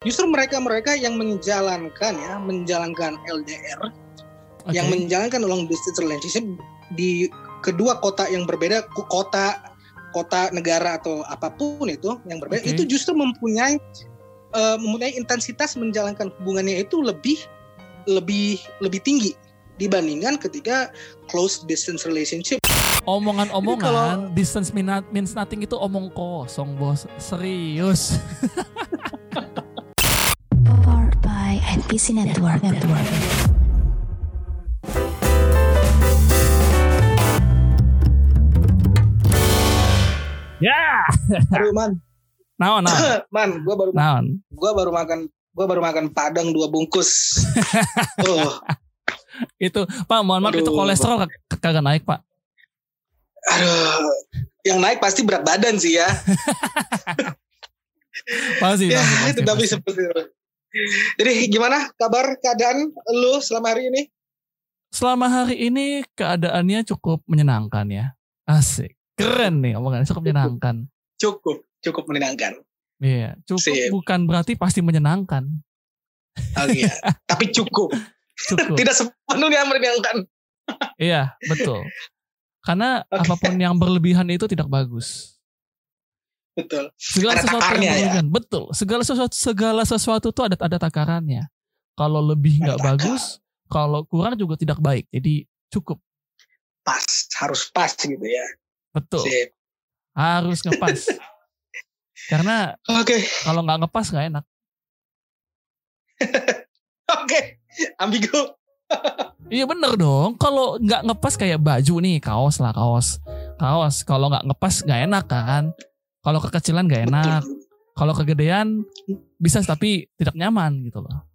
justru mereka-mereka yang menjalankan ya, menjalankan LDR, Oke. yang menjalankan long distance relationship di kedua kota yang berbeda, kota kota negara atau apa pun itu yang berbeda, Oke. itu justru mempunyai eh, mempunyai intensitas menjalankan hubungannya itu lebih lebih lebih tinggi dibandingkan ketika close distance relationship. Omongan-omongan distance means nothing itu omong kosong bos serius Powered by NPC Network. Network. ya Aduh man, naon naon man, gua baru naon gua baru makan gua baru makan padang dua bungkus. oh, itu pak mohon maaf itu Aduh. kolesterol kag- kagak naik pak aduh, yang naik pasti berat badan sih ya. pasti ya pasti, itu pasti, tapi seperti itu. Jadi gimana kabar keadaan lu selama hari ini? selama hari ini keadaannya cukup menyenangkan ya asik keren nih omongannya cukup menyenangkan Cukup, cukup menyenangkan. iya cukup Sip. bukan berarti pasti menyenangkan Oh iya, tapi cukup. cukup Tidak sepenuhnya menyenangkan. iya betul karena Oke. apa pun yang berlebihan itu tidak bagus Betul. segala Ada sesuatu yang ya. betul. Segala sesuatu segala sesuatu itu ada ada takarannya. Kalau lebih nggak bagus kalau kurang juga tidak baik. Jadi cukup. Pas, harus pas gitu ya. betul. Sip. harus ngepas. Karena Oke, kalau nggak ngepas nggak enak. Oke. Ambigu. iya bener dong. Kalau nggak ngepas kayak baju nih kaos lah kaos. Kaos. Kalau nggak ngepas nggak enak kan kalau kekecilan nggak enak kalau kegedean bisa tapi tidak nyaman gitu loh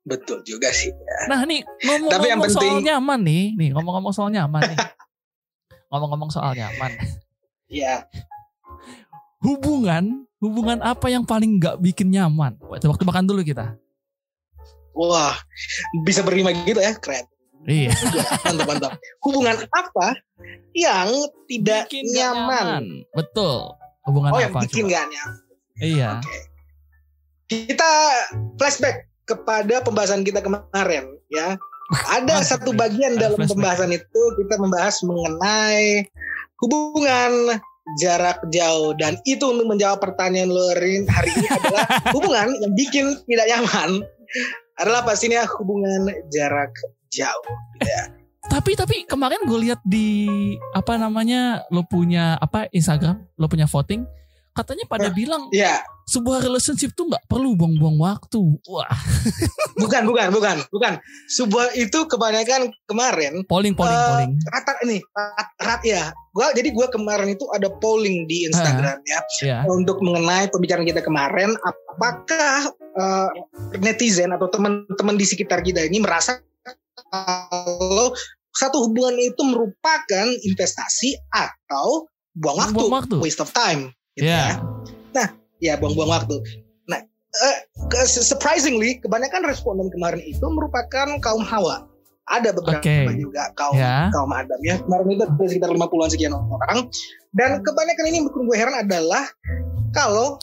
Betul juga sih. Nah nih Tapi yang ngomong-ngomong soal penting- nyaman nih, nih ngomong-ngomong soal nyaman nih. ngomong-ngomong soal nyaman. Ya, Hubungan, hubungan apa yang paling nggak bikin nyaman? Waktu waktu makan dulu kita. wah, bisa berlima gitu ya, keren. Iya. Mantap, mantap. Hubungan apa yang tidak Bikin nggak nyaman? Betul. Hubungan Oh, yang apa? bikin coba? nggak nyaman. Iya. Kita flashback kepada pembahasan kita kemarin, ya. Ada satu bagian dalam flashback. pembahasan itu kita membahas mengenai hubungan jarak jauh dan itu untuk menjawab pertanyaan lo hari ini adalah hubungan yang bikin tidak nyaman adalah pastinya hubungan jarak jauh. ya. Tapi tapi kemarin gue lihat di apa namanya lo punya apa Instagram, lo punya voting, katanya pada bilang Ya, sebuah relationship tuh nggak perlu buang-buang waktu. Wah, bukan, bukan, bukan, bukan. Sebuah itu kebanyakan kemarin polling polling Eh, polling. rata ini rat, ya. Gua jadi gua kemarin itu ada polling di Instagram ya Ya. untuk mengenai pembicaraan kita kemarin apakah eh, netizen atau teman-teman di sekitar kita ini merasa kalau satu hubungan itu merupakan investasi atau buang waktu, Buang waktu. waste of time gitu Ya. ya. Nah, ya buang-buang waktu. Nah, ke- surprisingly kebanyakan responden kemarin itu merupakan kaum hawa. Ada beberapa Oke. juga kaum Ya. kaum Adam ya. Kemarin itu ada sekitar 50-an sekian orang. Dan kebanyakan ini yang bikin gue heran adalah kalau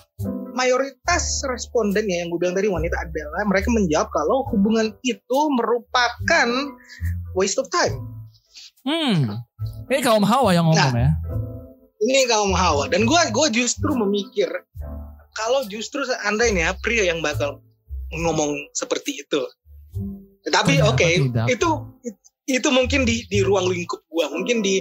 mayoritas respondennya yang gue bilang tadi wanita adalah mereka menjawab kalau hubungan itu merupakan waste of time. Hmm. Ini kaum hawa yang ngomong Nah. ya. Ini kaum hawa. Dan gue gue justru memikir kalau justru seandainya pria yang bakal ngomong seperti itu. Tapi oke, tidak. itu itu mungkin di di ruang lingkup gue, mungkin di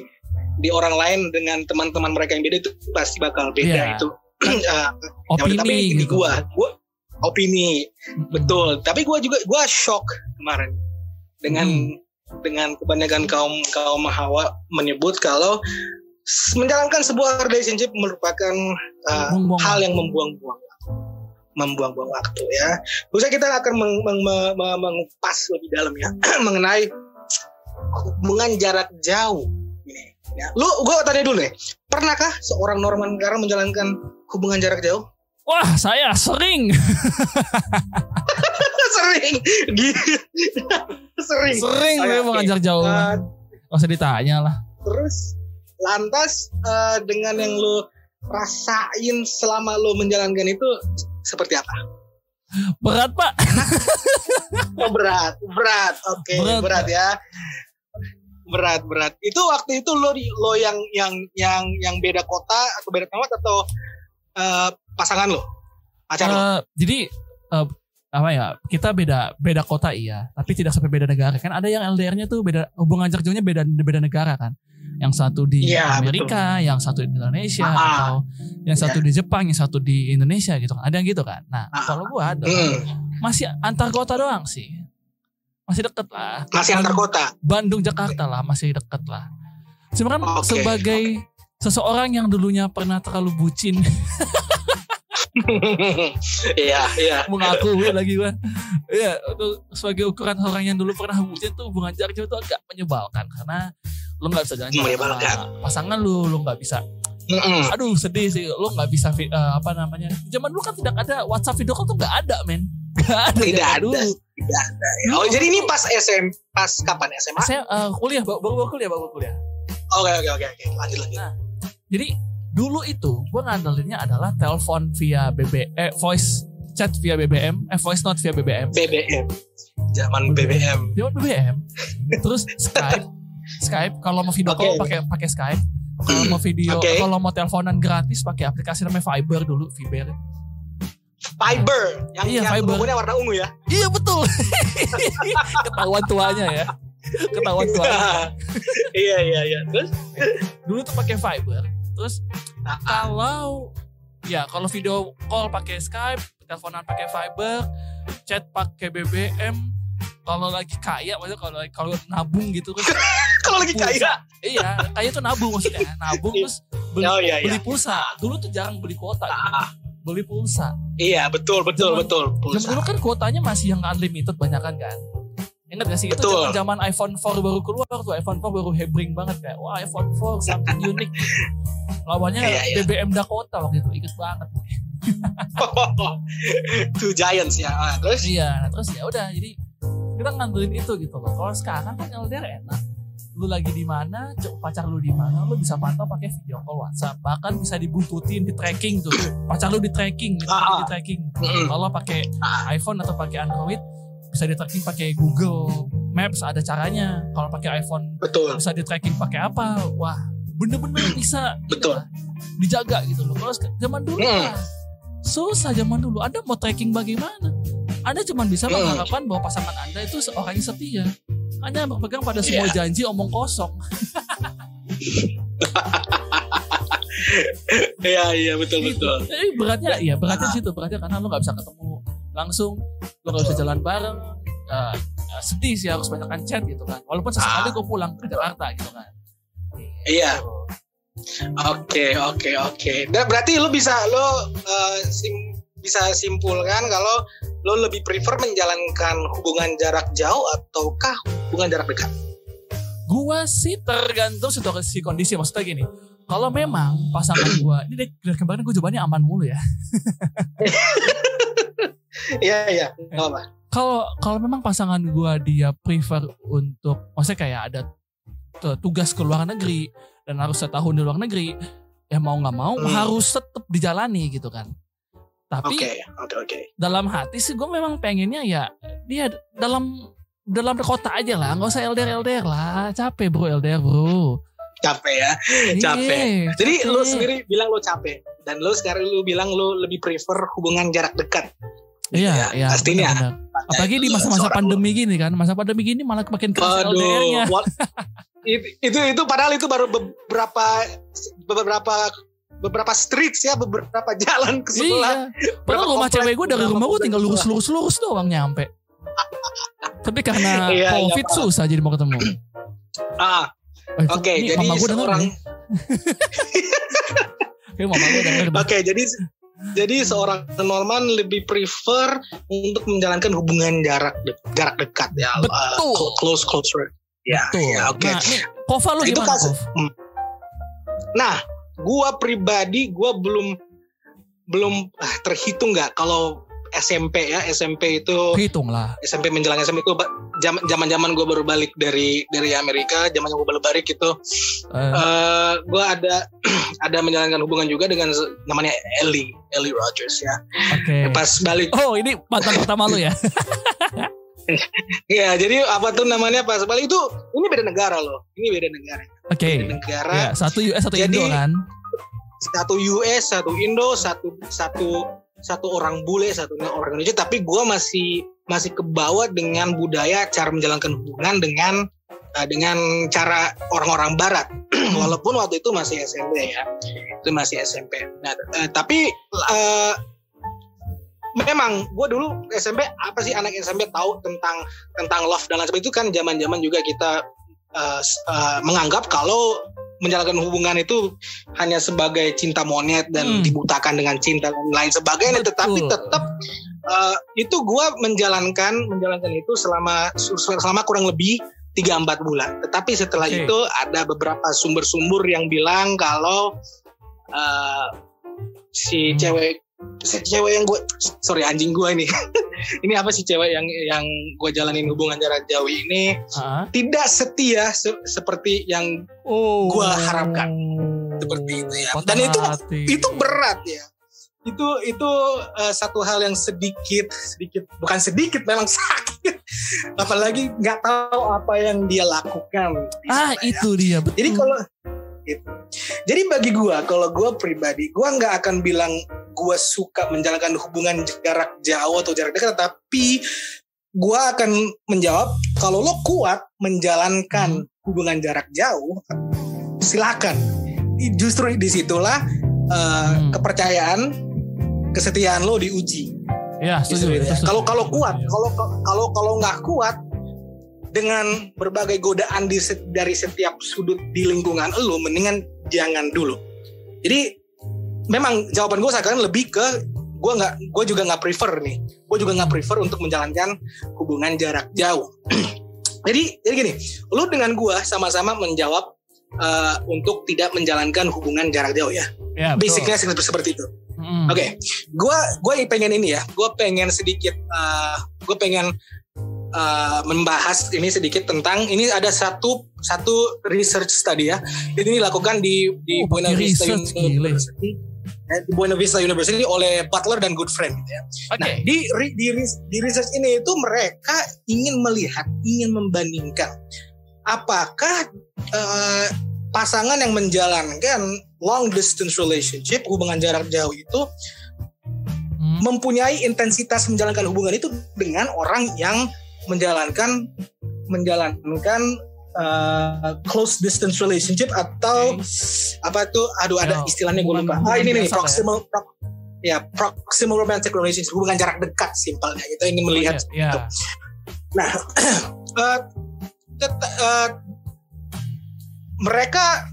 di orang lain dengan teman-teman mereka yang beda itu pasti bakal beda Iya. itu. Ah, Opini tapi ini gitu. gua, gua opini Mm-mm. betul. Tapi gua juga gua shock kemarin dengan Hmm. dengan kebanyakan kaum kaum hawa menyebut kalau menjalankan sebuah relationship merupakan uh, Buang-buang hal yang membuang-buang waktu. membuang-buang waktu ya. Usai kita akan meng- meng- meng- meng- mengupas lebih dalam ya mengenai hubungan jarak jauh. Ya. Lu gua tanya dulu nih, pernahkah seorang Norman Gara menjalankan hubungan jarak jauh? Wah, saya sering. sering sering sering saya oke. mengajar jauh. Gak usah ditanya lah. terus lantas eh, dengan yang lo rasain selama lo menjalankan itu seperti apa Berat pak. Oh, berat, berat. Oke, Berat, berat, ya. Berat, berat. Itu waktu itu lo lo yang yang yang yang beda kota atau beda tempat atau eh, pasangan lo? Pacar lo? Eh, jadi eh, apa ya? Kita beda beda kota iya, tapi tidak sampai beda negara kan. Ada yang LDR-nya tuh beda hubungan jarak jauhnya beda beda negara kan. Yang satu di Iya, Amerika, yang satu di Indonesia, Ah, atau yang satu di Jepang, yang satu di Indonesia gitu. kan. Ada yang gitu kan. Nah, Ah, kalau gua ada Hmm, masih antar kota doang sih. Masih deket lah. masih antar kota. Bandung Jakarta lah masih deket lah. Cuma kan Oke, sebagai seseorang yang dulunya pernah terlalu bucin Iya, iya. mengakui lagi gua. Iya, itu sebagai ukuran orang yang dulu pernah bucin tuh hubungan jarak jauh itu agak menyebalkan karena lu nggak bisa jalan sama pasangan lu, lu nggak bisa. Mm-mm. Aduh sedih sih, lu nggak bisa eh, apa namanya? Zaman dulu kan tidak ada WhatsApp video call tuh nggak ada men. Nggak ada. Tidak ada. Dulu. Tidak ada. ya. Oh, jadi ini pas SM, pas kapan SMA? Saya eh, kuliah, baru baru kuliah, baru kuliah. Oke, oke, oke, oke. Lanjut, lanjut. Nah. Jadi dulu itu gue ngandelinnya adalah telepon via BB, eh, voice chat via BBM, eh voice note via BBM. BBM. Zaman BBM. Dia BBM. Terus Skype, Skype kalau mau video call Oke. pakai pakai Skype. Kalau mau video, Oke. kalau mau teleponan gratis pakai aplikasi namanya Viber dulu, Viber. Fiber. Yang, Iya, yang Fiber. logonya warna ungu ya. Iya betul. Ketahuan tuanya ya. Ketahuan tuanya. iya, iya, iya. Terus? Dulu tuh pakai Viber. Terus Nah, kalau ya kalau video call pakai Skype, teleponan pakai Viber, chat pakai BBM, kalau lagi kaya maksudnya kalau kalau nabung gitu terus kalau lagi kaya. iya kaya tuh nabung maksudnya nabung terus beli, Oh, iya, iya. beli pulsa dulu tuh jarang beli kuota gitu. Beli pulsa iya, betul, betul, Zaman- betul. zaman Pulsa. dulu kan kuotanya masih yang unlimited banyak kan kan Ingat gak sih itu zaman zaman iPhone 4 baru keluar tuh iPhone 4 baru hebring banget kayak wah iPhone 4 something unik lawannya Iya, iya. BBM Dakota waktu itu inget banget Two Giants ya. Ah, terus? Iya, nah terus ya udah jadi kita ngandelin itu gitu loh. Kalau sekarang kan LDR enak. Lu lagi di mana, pacar lu di mana, lu bisa pantau pakai video call WhatsApp. Bahkan bisa dibuntutin, di tracking tuh. Pacar lu di tracking, gitu, Ah, ah. di tracking. Mm-mm. Kalau pakai Ah. iPhone atau pakai Android bisa di tracking pakai Google Maps ada caranya. Kalau pakai iPhone Betul. bisa di tracking pakai apa? Wah, bener-bener bisa Betul. inilah, dijaga gitu loh. Kalau zaman dulu Hmm. susah zaman dulu. Anda mau tracking bagaimana? Anda cuma bisa Hmm. mengharapkan bahwa pasangan Anda itu seorang yang setia. Anda berpegang pada semua Iya. janji omong kosong. Iya, iya, betul, betul. Jadi beratnya, iya beratnya di situ beratnya karena lu nggak bisa ketemu langsung, lu nggak bisa jalan bareng. Eh, eh, sedih sih harus banyakkan chat gitu kan. Walaupun sesekali Ah. gue pulang ke Jakarta gitu kan. Iya. Gitu. Oke, oke, oke. Dan berarti lo bisa lo eh, sim- bisa simpulkan kalau lo lebih prefer menjalankan hubungan jarak jauh ataukah hubungan jarak dekat? Gua sih tergantung situasi kondisi maksudnya gini. Kalau memang pasangan gua ini dari, kemarin gue jawabannya aman mulu ya. Iya, iya. Apa. Kalau kalau memang pasangan gua dia prefer untuk maksudnya kayak ada tu- tugas ke luar negeri dan harus setahun di luar negeri, ya mau nggak mau Hmm. harus tetap dijalani gitu kan. Tapi Oke, oke, oke. dalam hati sih gue memang pengennya ya dia dalam dalam kota aja lah, nggak usah LDR LDR lah, capek bro LDR bro. Capek ya. Capek. Iya, Jadi lo capek. sendiri bilang lo capek dan lo sekarang lo bilang lo lebih prefer hubungan jarak dekat. Iya, Ya, iya. pastinya. benar-benar. Apalagi di masa-masa pandemi gini kan, masa pandemi gini malah makin keras LDR-nya. Itu itu padahal itu baru beberapa beberapa beberapa streets ya, beberapa jalan ke sebelah. Iya. Padahal rumah komplek, cewek gue dari rumah gue tinggal lurus-lurus-lurus doang nyampe. Tapi karena Iya, iya, covid paham. susah jadi mau ketemu. Ah, Eh, oke, ini jadi mama gue seorang. Oke, jadi jadi seorang Norman lebih prefer untuk menjalankan hubungan jarak de- jarak dekat ya, uh, Betul. close close. Ya, Tuh. ya, oke. Nah, nih, Kova lu Itu gimana, Kov? Nah, gua pribadi gua belum belum ah, terhitung nggak kalau SMP ya SMP itu Hitung lah. SMP menjelang SMP itu ba- jam- zaman-zaman gue baru balik dari dari Amerika, zaman gue baru balik itu Eh, eh gue ada ada menjalankan hubungan juga dengan namanya Ellie, Ellie Rogers ya. Oke. Pas balik, Oh ini mantan pertama lu ya? ya jadi apa tuh namanya pas balik itu ini beda negara loh, ini beda negara, Oke. beda negara. Ya, satu US satu Jadi- Indo kan? Satu US, satu Indo, satu satu satu orang bule, satu orang Indonesia. Tapi gue masih masih kebawa dengan budaya cara menjalankan hubungan dengan eh, dengan cara orang-orang Barat. Walaupun waktu itu masih SMP ya, itu masih SMP. Nah, eh, tapi eh, memang gue dulu SMP apa sih anak SMP tahu tentang tentang love dan lain sebagainya itu kan zaman-zaman juga kita eh, menganggap kalau menjalankan hubungan itu hanya sebagai cinta monyet dan Hmm. dibutakan dengan cinta dan lain sebagainya Betul. tetapi tetap eh, itu gue menjalankan menjalankan itu selama selama kurang lebih 3-4 bulan tetapi setelah Oke. itu ada beberapa sumber-sumber yang bilang kalau eh, si Hmm. cewek si cewek yang gue sorry anjing gue ini ini apa sih cewek yang yang gue jalanin hubungan jarak jauh ini tidak setia se- seperti yang Oh. Gua harapkan. Seperti itu ya. Patah Dan itu- hati. itu berat ya itu itu eh, satu hal yang sedikit sedikit bukan sedikit memang sakit apalagi nggak tahu apa yang dia lakukan Ah ya. itu dia betul. jadi kalau gitu. jadi bagi gua kalau gua pribadi gua nggak akan bilang gua suka menjalankan hubungan jarak jauh atau jarak dekat tapi gua akan menjawab kalau lo kuat menjalankan hubungan jarak jauh silakan justru di situlah eh, Hmm. kepercayaan kesetiaan lo diuji ya setuju. Kalau kalau kuat, Setuju. kalau kalau kalau nggak kuat dengan berbagai godaan di dari setiap sudut di lingkungan lo, mendingan jangan dulu. Jadi memang jawaban gue sekarang lebih ke gue nggak, gue juga nggak prefer nih, gue juga nggak prefer untuk menjalankan hubungan jarak jauh. jadi jadi gini, lu dengan gue sama-sama menjawab eh, untuk tidak menjalankan hubungan jarak jauh ya. ya, betul. Basicnya seperti seperti itu. Mm. Oke, gua gue pengen ini ya, gue pengen sedikit, uh, gue pengen uh, membahas ini sedikit tentang ini ada satu satu research study ya, ini dilakukan di di Oh, Buena Vista. University, eh, di Buena Vista University oleh Butler dan Goodfriend. Gitu ya. Oke. Nah, di, di di research ini itu mereka ingin melihat, ingin membandingkan apakah eh, pasangan yang menjalankan long distance relationship, hubungan jarak jauh itu Hmm. mempunyai intensitas menjalankan hubungan itu dengan orang yang menjalankan menjalankan eh, close distance relationship atau apa tuh aduh ada Ya, istilahnya gue lupa ah ini nih biasa proximal pro- ya proximal romantic relationship hubungan jarak dekat simpelnya kita ingin melihat ya. gitu. Nah, tet- eh, mereka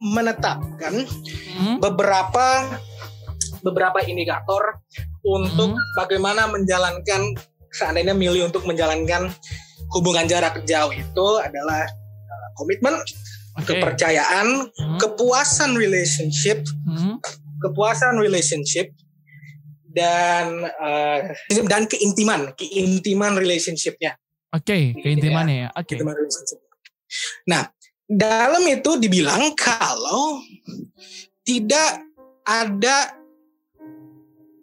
menetapkan Hmm. beberapa beberapa indikator untuk Hmm. bagaimana menjalankan seandainya milih untuk menjalankan hubungan jarak jauh itu adalah eh, komitmen, Oke. kepercayaan, Hmm. kepuasan relationship, Hmm. kepuasan relationship dan eh, dan keintiman, keintiman relationshipnya. Oke, keintimannya ya. Oke. Relationship. Nah, dalam itu dibilang kalau tidak ada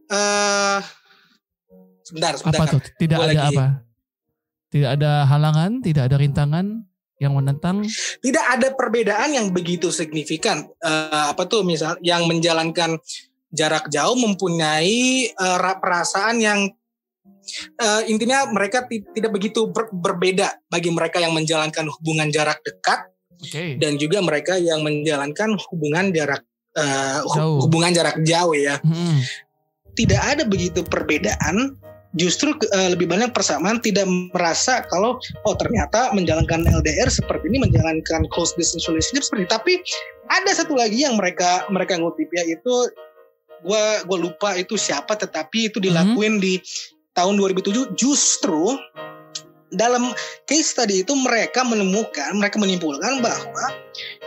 eh sebentar, sebentar. Apa tuh? Tidak ada lagi- apa? Tidak ada halangan, tidak ada rintangan yang menentang. Tidak ada perbedaan yang begitu signifikan. Eh, apa tuh misal yang menjalankan jarak jauh mempunyai ra- perasaan yang eh, intinya mereka ti- tidak begitu ber- berbeda bagi mereka yang menjalankan hubungan jarak dekat Oke. dan juga mereka yang menjalankan hubungan jarak hu- Jauh. hubungan jarak jauh ya. Hmm. Tidak ada begitu perbedaan, justru eh, lebih banyak persamaan tidak merasa kalau oh ternyata menjalankan LDR seperti ini menjalankan close distance relationship seperti ini. tapi ada satu lagi yang mereka mereka ngutip ya itu gua gua lupa itu siapa tetapi itu dilakuin di tahun 2007 justru dalam case tadi itu mereka menemukan mereka menyimpulkan bahwa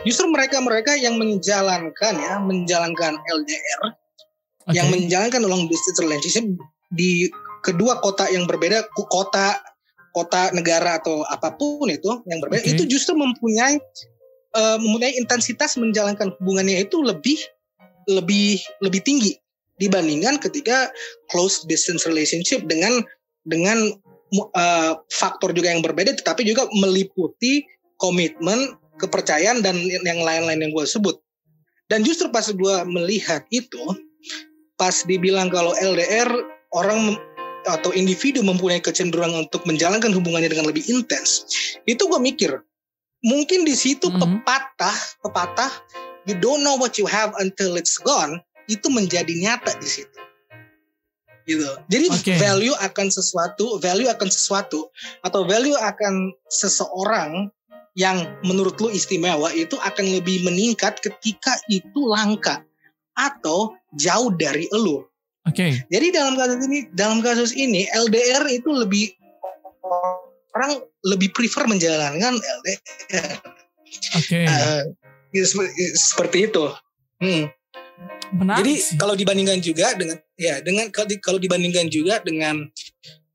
justru mereka-mereka yang menjalankan ya menjalankan LDR Oke. yang menjalankan long distance relationship di kedua kota yang berbeda, kota kota negara atau apa pun itu yang berbeda Oke. itu justru mempunyai eh, mempunyai intensitas menjalankan hubungannya itu lebih lebih lebih tinggi dibandingkan ketika close distance relationship dengan dengan eh, faktor juga yang berbeda tetapi juga meliputi komitmen kepercayaan dan yang lain-lain yang gue sebut dan justru pas gue melihat itu pas dibilang kalau LDR orang atau individu mempunyai kecenderungan untuk menjalankan hubungannya dengan lebih intens itu gue mikir mungkin di situ Mhm. pepatah pepatah you don't know what you have until it's gone itu menjadi nyata di situ gitu jadi Oke. value akan sesuatu value akan sesuatu atau value akan seseorang yang menurut lu istimewa itu akan lebih meningkat ketika itu langka atau jauh dari elu Oke. jadi dalam kasus ini, dalam kasus ini LDR itu lebih orang lebih prefer menjalankan LDR. Oke. Eh, gitu, seperti, itu. Hmm. Menarik Jadi sih. kalau dibandingkan juga dengan ya dengan kalau di- kalau dibandingkan juga dengan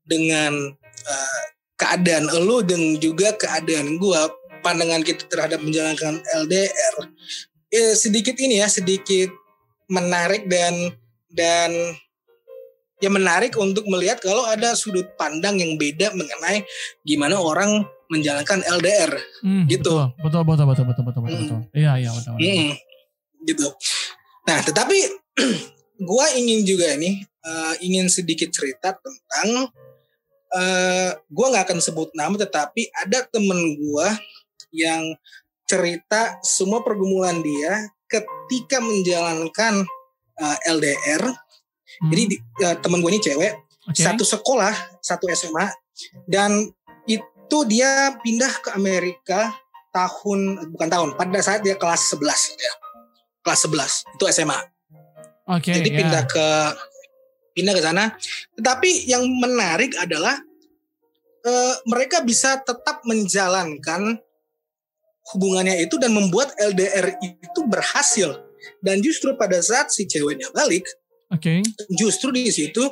dengan eh, keadaan elu dan juga keadaan gua pandangan kita terhadap menjalankan LDR eh, sedikit ini ya sedikit menarik dan dan ya menarik untuk melihat kalau ada sudut pandang yang beda mengenai gimana orang menjalankan LDR Hmm, gitu. Betul, betul, betul, betul, betul, betul, betul, Hmm. betul. Iya, iya, betul. betul. Mm-mm. gitu. Nah, tetapi gua ingin juga ini eh, ingin sedikit cerita tentang eh gua nggak akan sebut nama, tetapi ada temen gua yang cerita semua pergumulan dia ketika menjalankan eh, LDR. Hmm, Jadi di- eh, temen gue ini cewek, oke. satu sekolah, satu SMA, dan itu dia pindah ke Amerika tahun bukan tahun, pada saat dia kelas 11 ya. Kelas 11 itu SMA. Oke, Jadi ya. pindah ke pindah ke sana. Tetapi yang menarik adalah eh, mereka bisa tetap menjalankan hubungannya itu dan membuat LDR itu berhasil. Dan justru pada saat si ceweknya balik, Oke. justru di situ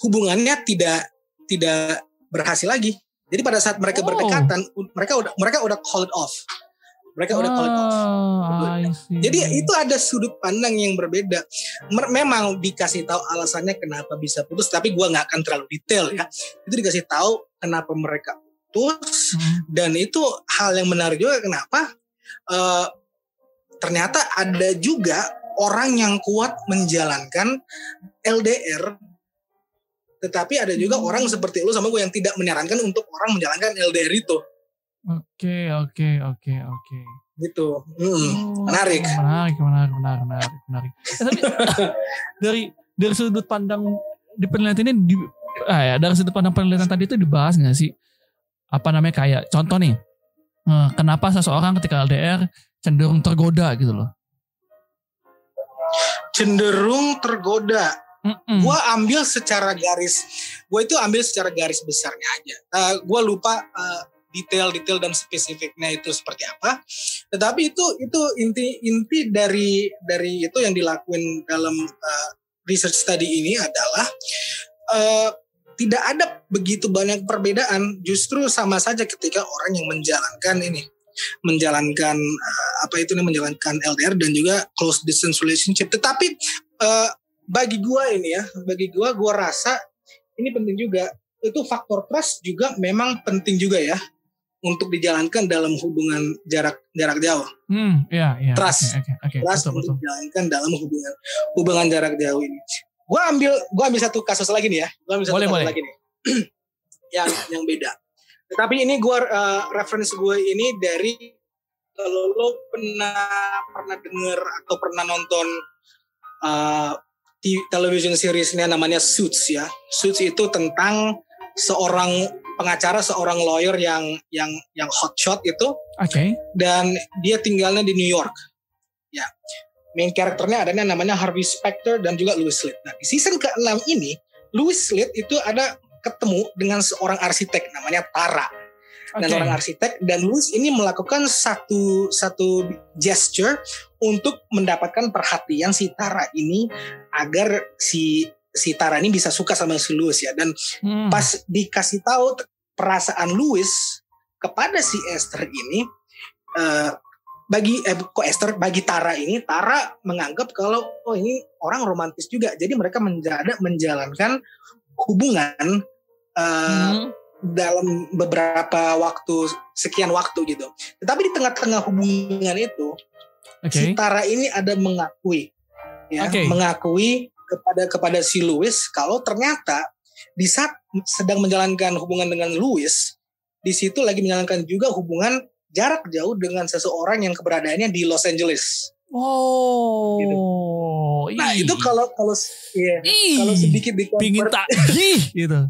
hubungannya tidak tidak berhasil lagi. Jadi pada saat mereka Oh. berdekatan, mereka udah mereka udah call it off. Mereka udah call it off. Oh, see. Jadi itu ada sudut pandang yang berbeda. Memang dikasih tahu alasannya kenapa bisa putus, tapi gua nggak akan terlalu detail ya. Itu dikasih tahu kenapa mereka putus Hmm, dan itu hal yang menarik juga kenapa eh, ternyata ada juga orang yang kuat menjalankan LDR tetapi ada juga Hmm. orang seperti lu sama gue yang tidak menyarankan untuk orang menjalankan LDR itu Oke, oke, oke, oke. gitu Mm. Oh, menarik. Menarik, menarik, menarik, menarik, menarik. Eh, tapi dari dari sudut pandang di penelitian ini di, ah ya, dari sudut pandang penelitian tadi itu dibahas nggak sih? Apa namanya kayak contoh nih, eh, kenapa seseorang ketika LDR cenderung tergoda gitu loh? cenderung tergoda Mm-mm. Gua ambil secara garis, gue itu ambil secara garis besarnya aja. Eh, gua lupa eh, detail-detail dan spesifiknya itu seperti apa. Tetapi itu itu inti inti dari dari itu yang dilakuin dalam eh, research study ini adalah eh, tidak ada begitu banyak perbedaan. Justru sama saja ketika orang yang menjalankan ini menjalankan eh, apa itu nih menjalankan LDR dan juga close distance relationship. Tetapi eh, bagi gua ini ya, bagi gua gua rasa ini penting juga. Itu faktor trust juga memang penting juga ya untuk dijalankan dalam hubungan jarak jarak jauh. Hmm, iya, iya. Trust. Oke, oke, oke. Trust betul, untuk betul. dijalankan dalam hubungan hubungan jarak jauh ini. Gua ambil gua ambil satu kasus lagi nih ya. Gua ambil satu Boleh, kasus boleh. lagi nih. yang yang beda. Tetapi ini gua eh, reference gue ini dari kalau lo pernah pernah dengar atau pernah nonton eh, di television seriesnya namanya Suits ya. Suits itu tentang seorang pengacara, seorang lawyer yang yang yang hotshot itu Oke. dan dia tinggalnya di New York. Ya. Main karakternya adanya namanya Harvey Specter dan juga Louis Litt. Nah, di season ke-6 ini, Louis Litt itu ada ketemu dengan seorang arsitek namanya Tara. Dan Oke. orang arsitek dan Louis ini melakukan satu satu gesture untuk mendapatkan perhatian si Tara ini agar si si Tara ini bisa suka sama si Louis ya dan Hmm. pas dikasih tahu perasaan Louis kepada si Esther ini eh, bagi eh kok Esther bagi Tara ini Tara menganggap kalau oh ini orang romantis juga jadi mereka menjada menjalankan hubungan eh, Hmm. dalam beberapa waktu sekian waktu gitu tetapi di tengah-tengah hubungan itu Oke. si Tara ini ada mengakui ya Oke. mengakui kepada kepada si Louis kalau ternyata di saat sedang menjalankan hubungan dengan Louis di situ lagi menjalankan juga hubungan jarak jauh dengan seseorang yang keberadaannya di Los Angeles. Oh. Nah ih. itu kalau kalau Ih, kalau sedikit di pingin tak gitu.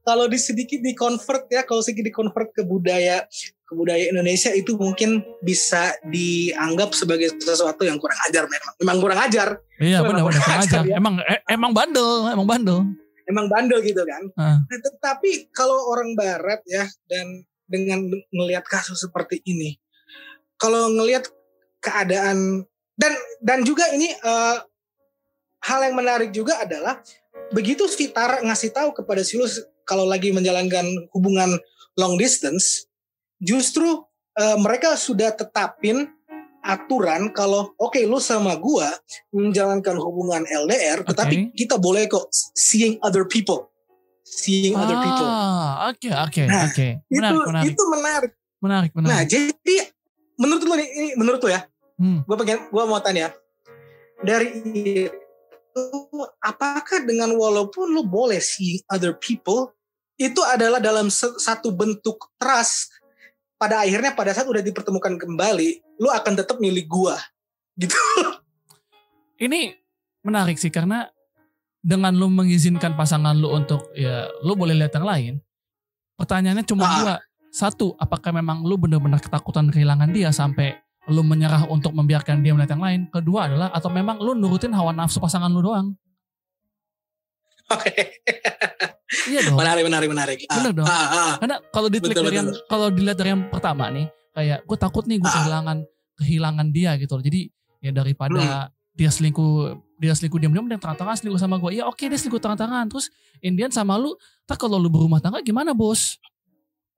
Kalau di sedikit di convert ya kalau sedikit di convert ke budaya ke budaya Indonesia itu mungkin bisa dianggap sebagai sesuatu yang kurang ajar memang memang kurang ajar Iya benar benar kurang aja. ajar ya. Emang eh, emang bandel, emang bandel. emang bandel gitu kan Ah. Nah, tetapi kalau orang barat ya dan dengan melihat kasus seperti ini kalau ngelihat keadaan dan dan juga ini eh, hal yang menarik juga adalah begitu si Tara ngasih tahu kepada Silus kalau lagi menjalankan hubungan long distance justru eh, mereka sudah tetapin aturan kalau oke lu sama gua menjalankan hubungan LDR tetapi kita boleh kok seeing other people. Seeing other people. Ah, oke oke Nah, oke. itu Menarik menarik. itu menarik. Menarik menarik. nah jadi menurut lu nih ini menurut lu ya. Hmm. gue pengen gue mau tanya. Dari apakah dengan walaupun lu boleh seeing other people itu adalah dalam satu bentuk trust pada akhirnya pada saat udah dipertemukan kembali lu akan tetap milih gua gitu Ini menarik sih karena dengan lu mengizinkan pasangan lu untuk ya lu boleh lihat yang lain. Pertanyaannya cuma Ah. dua. Satu, apakah memang lu benar-benar ketakutan kehilangan dia sampai lu menyerah untuk membiarkan dia melihat yang lain? Kedua adalah atau memang lu nurutin hawa nafsu pasangan lu doang? oke Iya dong. menarik menarik menarik Ah, Bener dong. ah, ah. Karena kalau ditelik Betul, dari yang kalau dilihat dari yang pertama nih, kayak gue takut nih gue Ah. kehilangan kehilangan dia gitu loh. Jadi ya daripada Hmm. dia selingkuh dia selingkuh diam-diam dan terang-terangan selingkuh sama gue. Ya oke dia selingkuh terang-terangan. Terus Indian sama lu, tak kalau lu berumah tangga gimana bos?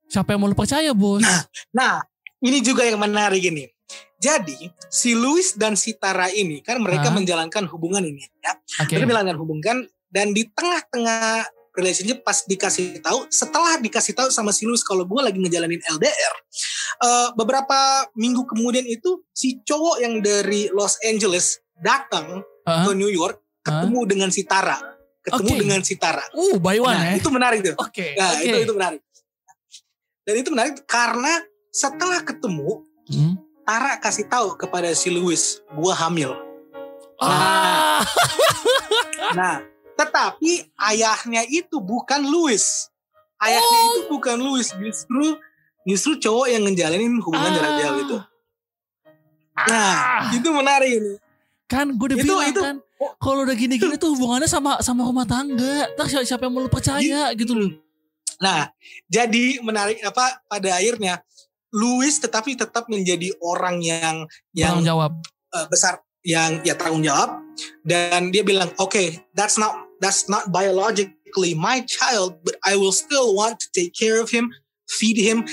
Siapa yang mau lu percaya bos? Nah, Nah, ini juga yang menarik ini. Jadi, si Louis dan si Tara ini kan mereka menjalankan hubungan ini ya. Oke. Mereka menjalankan hubungan dan di tengah-tengah relationship pas dikasih tahu, setelah dikasih tahu sama si Louis kalau gue lagi ngejalanin LDR, eh, beberapa minggu kemudian itu si cowok yang dari Los Angeles datang Ah, ke New York ketemu dengan si Tara, ketemu Oke. dengan si Tara. uh, by one Nah, ya. itu menarik tuh. Oke. Nah, oke. itu itu menarik. Dan itu menarik karena setelah ketemu Hmm. Tara kasih tahu kepada si Louis, gua hamil. Ah. Nah, tetapi ayahnya itu bukan Louis. Ayahnya Oh. itu bukan Louis, justru justru cowok yang ngejalanin hubungan Ah. jarak jauh itu. Nah, Ah. itu menarik ini. kan gue udah Itu- bilang itu- kan kalau udah gini-gini tuh hubungannya sama sama rumah tangga. Tak siapa, siapa yang mau percaya gitu loh. Nah, jadi menarik apa pada akhirnya Louis tetapi tetap menjadi orang yang yang Tanggung jawab. uh, besar yang ya tanggung jawab dan dia bilang oke that's not that's not biologically my child but I will still want to take care of him feed him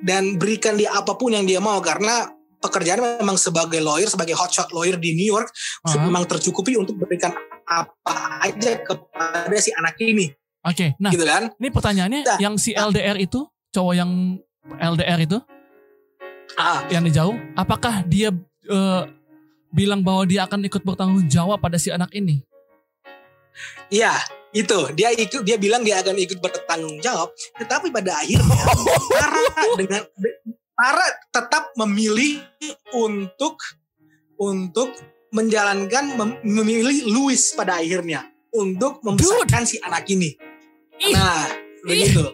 dan berikan dia apa pun yang dia mau karena pekerjaan memang sebagai lawyer sebagai hotshot lawyer di New York Ah. memang tercukupi untuk berikan apa aja kepada si anak ini Oke, nah gitu kan ini pertanyaannya Nah. yang si LDR itu cowok yang LDR itu ah, yang jauh, apakah dia eh, bilang bahwa dia akan ikut bertanggung jawab pada si anak ini? Iya, itu dia ikut dia bilang dia akan ikut bertanggung jawab, tetapi pada akhirnya Tara dengan Tara tetap memilih untuk untuk menjalankan mem- memilih Louis pada akhirnya untuk membesarkan si anak ini. Ih, Nah, begitu.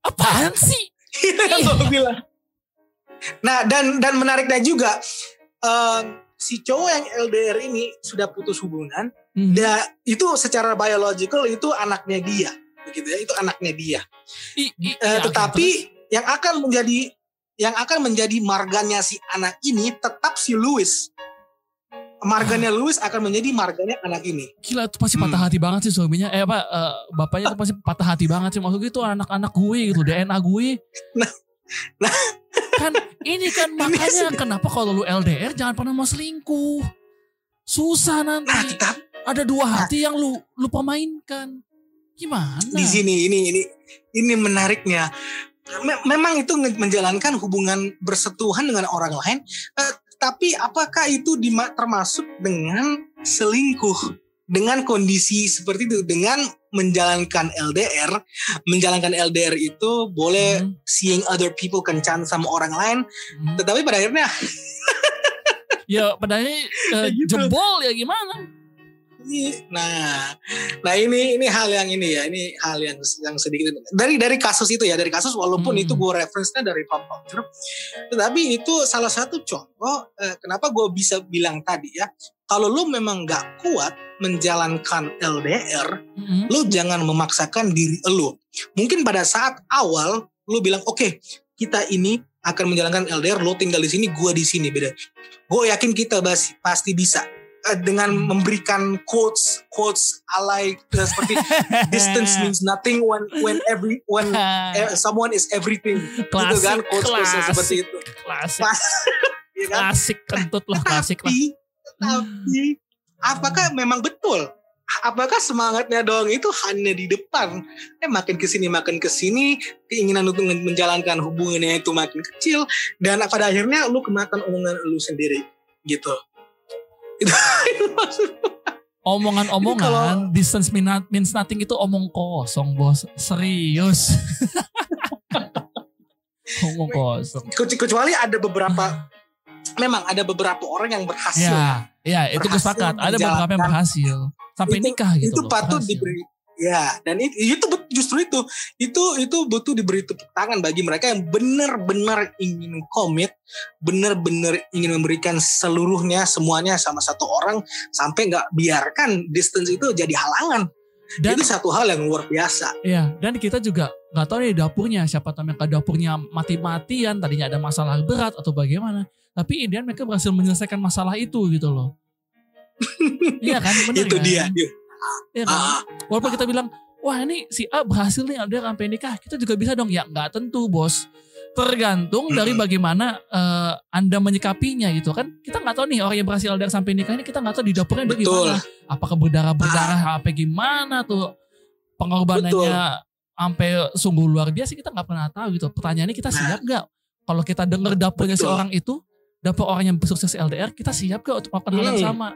apaan sih? Itu yang gue bilang. Nah, dan dan menariknya juga em, si cowok yang LDR ini sudah putus hubungan Hmm. Da, itu secara biological itu anaknya dia, begitu ya, itu anaknya dia. I- i- oke, tetapi yang akan menjadi yang akan menjadi marganya si anak ini tetap si Louis. marganya Louis akan menjadi marganya anak ini. Gila itu pasti patah Hmm. hati banget sih suaminya. Eh apa eh, bapaknya tuh pasti patah hati banget sih. Maksudnya itu anak-anak gue gitu, DNA gue. Nah, nah. kan ini kan makanya kenapa kalau lu LDR jangan pernah mau selingkuh. Susah nanti. Nah, tetap Ada dua hati yang lu lu pemainkan. Gimana? di sini ini ini ini menariknya. Me- memang itu menjalankan hubungan bersetuhan dengan orang lain, eh, tapi apakah itu termasuk dengan selingkuh? Dengan kondisi seperti itu, dengan menjalankan LDR, menjalankan LDR itu boleh Hmm, seeing other people kencan sama orang lain, hmm. tetapi pada akhirnya Ya padahal eh, Gitu. jebol ya gimana? Nah, nah ini ini hal yang ini ya, ini hal yang yang sedikit dari dari kasus itu ya, dari kasus walaupun Hmm. itu gue reference-nya dari pop culture, tetapi itu salah satu contoh eh, kenapa gue bisa bilang tadi ya, kalau lu memang nggak kuat menjalankan LDR, Hmm. lu jangan memaksakan diri lu. Mungkin pada saat awal lu bilang oke kita ini akan menjalankan LDR, lo tinggal di sini, gua di sini beda. Gue yakin kita pasti bisa Eh, dengan memberikan quotes quotes alay eh, seperti distance means nothing when when every when eh, someone is everything gitu klasik, kan quotes quotes klasik, seperti itu klasik, Pas- ya kan? klasik kentut lah, klasik lah. Tapi apakah memang betul? Apakah semangatnya doang itu hanya di depan? Eh makin ke sini makin ke sini keinginan untuk men- menjalankan hubungannya itu makin kecil dan pada akhirnya lu kemakan omongan lu sendiri gitu. Itu, Omongan-omongan distance mean not- means nothing itu omong kosong bos, serius. omong kosong. Kecu- kecuali ada beberapa memang ada beberapa orang yang berhasil Ya, ya itu gue Berhasil sepakat. Ada beberapa yang berhasil sampai Itu- nikah gitu. itu loh, patut berhasil. diberi ya dan itu, itu justru itu itu itu butuh diberi tepuk tangan bagi mereka yang benar-benar ingin komit benar-benar ingin memberikan seluruhnya semuanya sama satu orang sampai nggak biarkan distance itu jadi halangan Dan itu satu hal yang luar biasa ya, dan kita juga nggak tahu nih dapurnya siapa tahu mereka dapurnya mati-matian tadinya ada masalah berat atau bagaimana. Tapi Indian mereka berhasil menyelesaikan masalah itu gitu loh. Iya kan, bener itu kan? dia Iya kan? Ah, Walaupun kita bilang, wah ini si A berhasil nih LDR sampai nikah, kita juga bisa dong. Ya nggak tentu bos. Tergantung dari bagaimana eh, Anda menyikapinya gitu kan. Kita nggak tahu nih orang yang berhasil LDR sampai nikah ini kita nggak tahu di dapurnya dia betul gimana. Apakah berdarah-berdarah apa gimana tuh pengorbanannya sampai sungguh luar biasa kita nggak pernah tahu gitu. Pertanyaannya kita Nah. siap nggak? Kalau kita dengar dapurnya Betul. seorang itu, dapur orang yang sukses LDR, kita siap gak untuk melakukan hal yang Hmm. sama?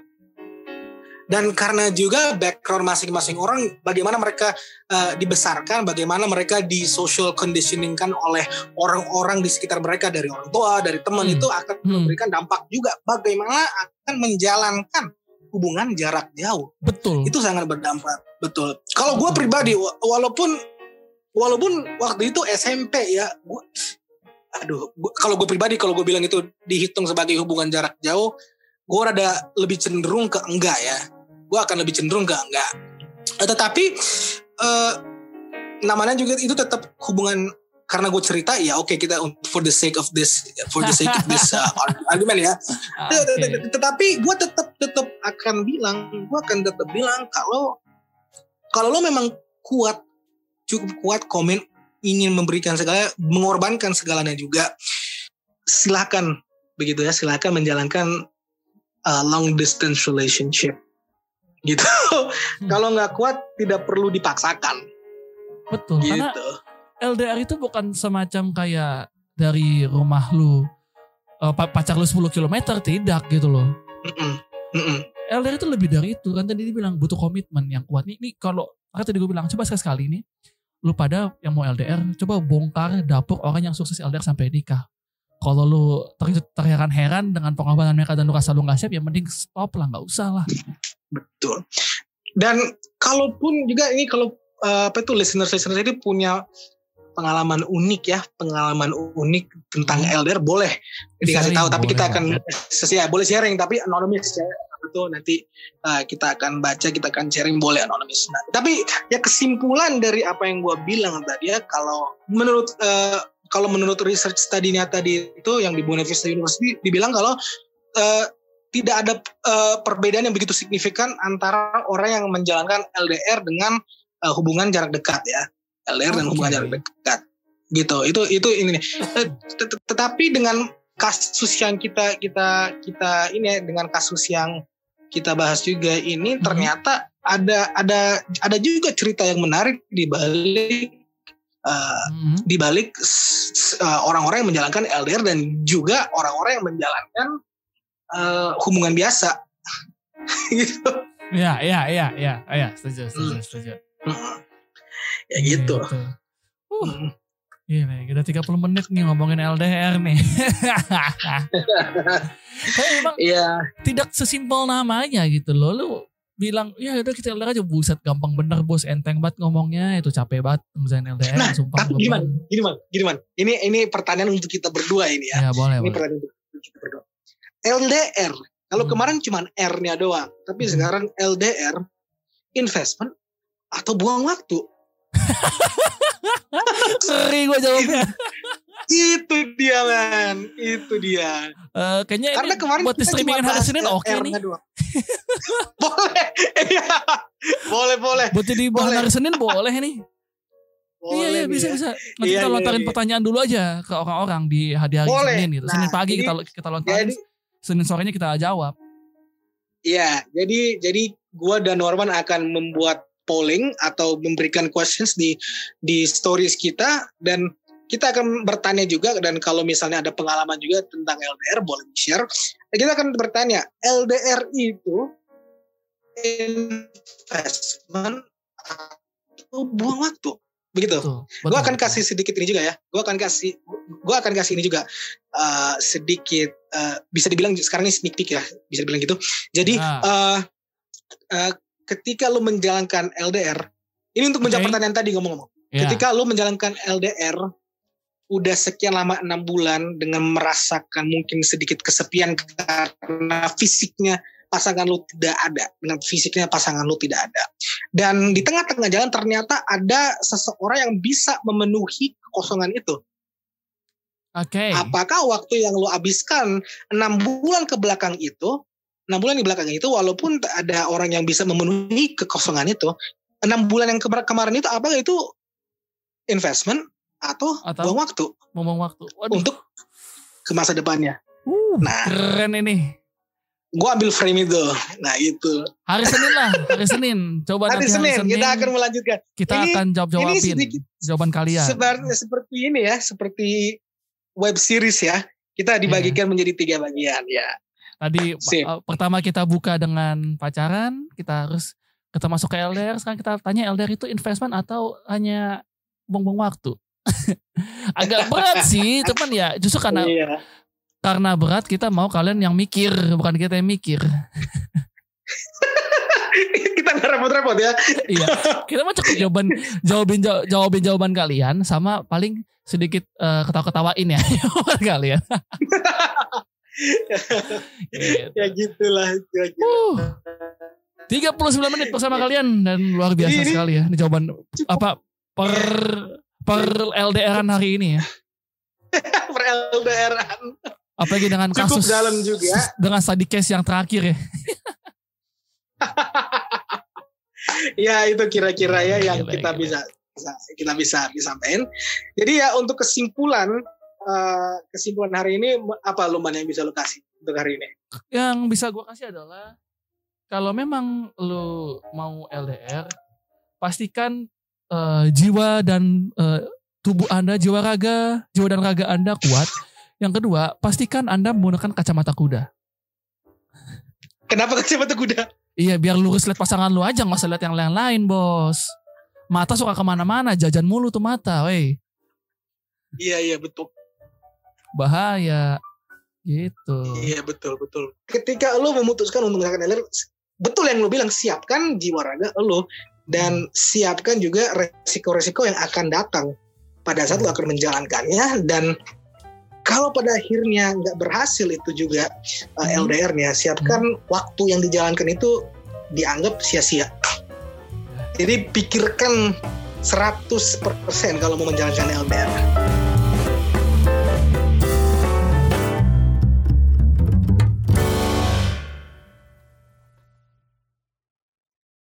dan karena juga background masing-masing orang bagaimana mereka eh, dibesarkan bagaimana mereka di social conditioning kan oleh orang-orang di sekitar mereka dari orang tua dari teman Hmm. itu akan Hmm. memberikan dampak juga bagaimana akan menjalankan hubungan jarak jauh Betul. itu sangat berdampak betul kalau gue pribadi wa- walaupun walaupun waktu itu SMP ya gua, aduh kalau gue pribadi kalau gue bilang itu dihitung sebagai hubungan jarak jauh gue rada lebih cenderung ke enggak ya. Gue akan lebih cenderung ke enggak. Eh, tetapi eh, namanya juga itu tetap hubungan karena gue cerita ya oke kita for the sake of this for the sake of this uh, argument ya. Ah, tet- tet- Tetapi gue tetap tetap akan bilang, gue akan tetap bilang kalau kalau lo memang kuat, cukup kuat komen ingin memberikan segala, mengorbankan segalanya juga, silakan begitu ya, silakan menjalankan uh, long distance relationship, gitu. kalau nggak kuat tidak perlu dipaksakan, Betul. Karena gitu. LDR itu bukan semacam kayak dari rumah lu pa- pacar lu 10 km tidak gitu loh. Mm-mm, mm-mm. LDR itu lebih dari itu kan tadi dia bilang butuh komitmen yang kuat. Nih, nih kalau kan tadi gue bilang coba sekali-sekali nih lu pada yang mau LDR coba bongkar dapur orang yang sukses LDR sampai nikah. Kalau lu ter terheran-heran dengan pengorbanan mereka dan lu rasa lu gak siap ya mending stop lah nggak usah lah. Betul. Dan kalaupun juga ini kalau eh, apa itu listeners listeners ini punya pengalaman unik ya, pengalaman unik tentang LDR boleh dikasih Sharing, tahu. Tapi boleh kita akan ya boleh sharing tapi anonimus ya. Itu nanti eh, kita akan baca, kita akan sharing boleh anonimus. Nah, tapi ya kesimpulan dari apa yang gue bilang tadi ya, kalau menurut eh, kalau menurut research studinya tadi itu yang di Bonavista University dibilang kalau eh, tidak ada eh, perbedaan yang begitu signifikan antara orang yang menjalankan LDR dengan eh, hubungan jarak dekat ya. LDR dan hubungan jarak dekat. Gitu. Itu itu ini nih. Tet- tet- Tetapi dengan kasus yang kita kita kita ini ya, dengan kasus yang kita bahas juga ini Mhm. ternyata ada ada ada juga cerita yang menarik di balik eh, Hmm. di balik eh, orang-orang yang menjalankan LDR dan juga orang-orang yang menjalankan eh, hubungan biasa gitu Ya, ya, ya, ya, ya, setuju, setuju, setuju. Mm. ya gitu Uh, Mm. Gila, udah 30 menit nih ngomongin LDR nih. Tapi emang Iya, tidak sesimpel namanya gitu loh. Lu bilang, ya udah kita LDR aja. Buset, gampang bener bos. Enteng banget ngomongnya. Itu capek banget ngerjain LDR. Nah, sumpah. tapi gimana? gini man, gini man. Ini ini pertanyaan untuk kita berdua ini ya. Ya boleh, Ini boleh. pertanyaan untuk kita berdua. LDR, kalau Hmm. kemarin cuma R-nya doang, tapi Hmm. sekarang LDR investment atau buang waktu. Seri gue jawabnya. Itu dia man, itu dia. Eh, kayaknya Karena ini kemarin buat di streamingan hari Senin oke R-nya nih. doang. boleh, iya, boleh, boleh. Buat jadi bahan hari Senin boleh nih. Boleh iya, iya nih bisa, ya. bisa. Nanti Iya, kita iya, lontarin iya. pertanyaan dulu aja ke orang-orang di hari-hari Boleh. Senin gitu. Nah, Senin pagi jadi- kita kita lontarin. Jadi, Senin sorenya kita jawab. Iya, jadi jadi gua dan Norman akan membuat polling atau memberikan questions di di stories kita dan kita akan bertanya juga dan kalau misalnya ada pengalaman juga tentang LDR boleh di share. Kita akan bertanya, LDR itu investment atau buang waktu? Begitu. Gue akan kasih sedikit ini juga ya. Gue akan kasih, gue akan kasih ini juga eh, sedikit eh, bisa dibilang sekarang ini sneak peek ya, bisa dibilang gitu. Jadi Nah. eh, eh, ketika lu menjalankan LDR, ini untuk menjawab pertanyaan tadi ngomong-ngomong. Ya. Ketika lu menjalankan LDR udah sekian lama enam bulan dengan merasakan mungkin sedikit kesepian karena fisiknya pasangan lu tidak ada dengan fisiknya pasangan lu tidak ada dan di tengah-tengah jalan ternyata ada seseorang yang bisa memenuhi kekosongan itu Oke. apakah waktu yang lu habiskan enam bulan ke belakang itu enam bulan di belakang itu walaupun ada orang yang bisa memenuhi kekosongan itu enam bulan yang kemar- kemarin itu apakah itu investment atau, Atau- buang waktu. Ngomong waktu. Waduh. untuk ke masa depannya. Uh, nah. keren ini. gua ambil frame itu. Nah itu. Hari Senin lah, hari Senin. Coba hari nanti Senin, hari Senin kita akan melanjutkan. Kita Ini- akan jawab jawabin ini sedikit jawaban kalian. sebenarnya seperti ini ya seperti web series ya. Kita dibagikan menjadi tiga bagian ya Tadi Sip. uh, pertama kita buka dengan pacaran, kita harus kita masuk ke LDR. Sekarang kita tanya LDR itu investment atau hanya buang-buang waktu. Agak berat sih, cuman ya justru karena iya karena berat kita mau kalian yang mikir, bukan kita yang mikir. kita nggak repot-repot ya iya, kita mau cukup jawaban jawabin jaw- jawabin jawaban kalian sama paling sedikit eh, ketawa-ketawain ya kalian. Gitu. ya gitulah ya gitu. Uh, 39 menit bersama kalian dan luar biasa Ini- sekali ya. Ini jawaban apa per per LDRan hari ini ya. per LDRan Apalagi dengan Cukup kasus dalam juga. dengan study case yang terakhir ya. ya itu kira-kira ya yang Gila, kita gila. bisa, bisa kita bisa disampaikan jadi ya untuk kesimpulan eh, kesimpulan hari ini apa lumayan yang bisa lo kasih untuk hari ini Yang bisa gue kasih adalah kalau memang lu mau LDR, pastikan eh, jiwa dan eh, tubuh Anda, jiwa raga, jiwa dan raga Anda kuat. Yang kedua, pastikan Anda menggunakan kacamata kuda. kenapa kacamata kuda Iya biar lurus lihat pasangan lu aja nggak usah lihat yang lain-lain bos. Mata suka ke mana-mana, jajan mulu tuh mata, weh iya iya betul bahaya. Gitu. Iya betul betul. Ketika lo memutuskan untuk menggunakan LDR, betul yang lo bilang siapkan jiwa raga lo dan siapkan juga resiko-resiko yang akan datang pada saat lo akan menjalankannya dan kalau pada akhirnya nggak berhasil itu juga uh, Hmm. LDR-nya, siapkan waktu yang dijalankan itu dianggap sia-sia. Jadi pikirkan 100% kalau mau menjalankan LDR.